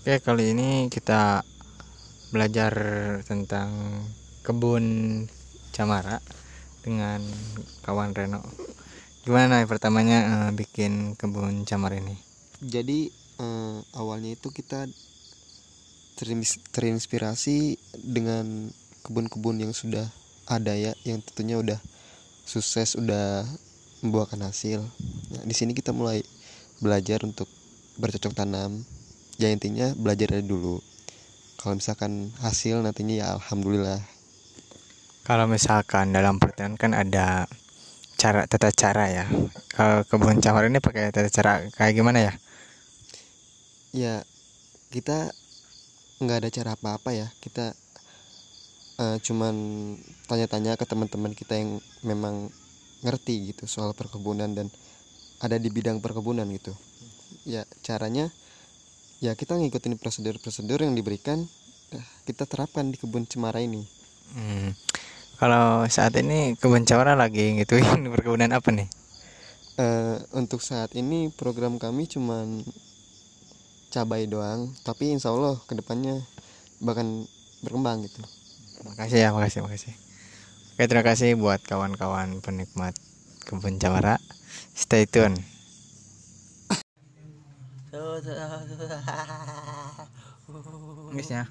Oke, kali ini kita belajar tentang kebun camara dengan kawan Reno. Gimana ya pertamanya eh, bikin kebun camar ini? jadi eh, awalnya itu kita terinspirasi dengan kebun-kebun yang sudah ada ya yang tentunya udah sukses udah membuahkan hasil nah, di sini kita mulai belajar untuk bercocok tanam ya intinya belajar dari dulu kalau misalkan hasil nantinya ya alhamdulillah Kalau misalkan dalam pertanian kan ada cara tata cara ya. Kalau kebun camar ini pakai tata cara kayak gimana ya? ya kita nggak ada cara apa-apa ya kita eh, cuman tanya-tanya ke teman-teman kita yang memang ngerti gitu soal perkebunan dan ada di bidang perkebunan gitu ya caranya ya kita ngikutin prosedur-prosedur yang diberikan eh, kita terapkan di kebun cemara ini Hmm. Kalau saat ini kebun camara lagi ngituin perkebunan apa nih? Eh, untuk saat ini program kami cuman cabai doang tapi insya Allah ke depannya bahkan berkembang gitu Makasih ya, makasih, makasih. Oke, terima kasih buat kawan-kawan penikmat kebun camara. Stay tune. Guys ya.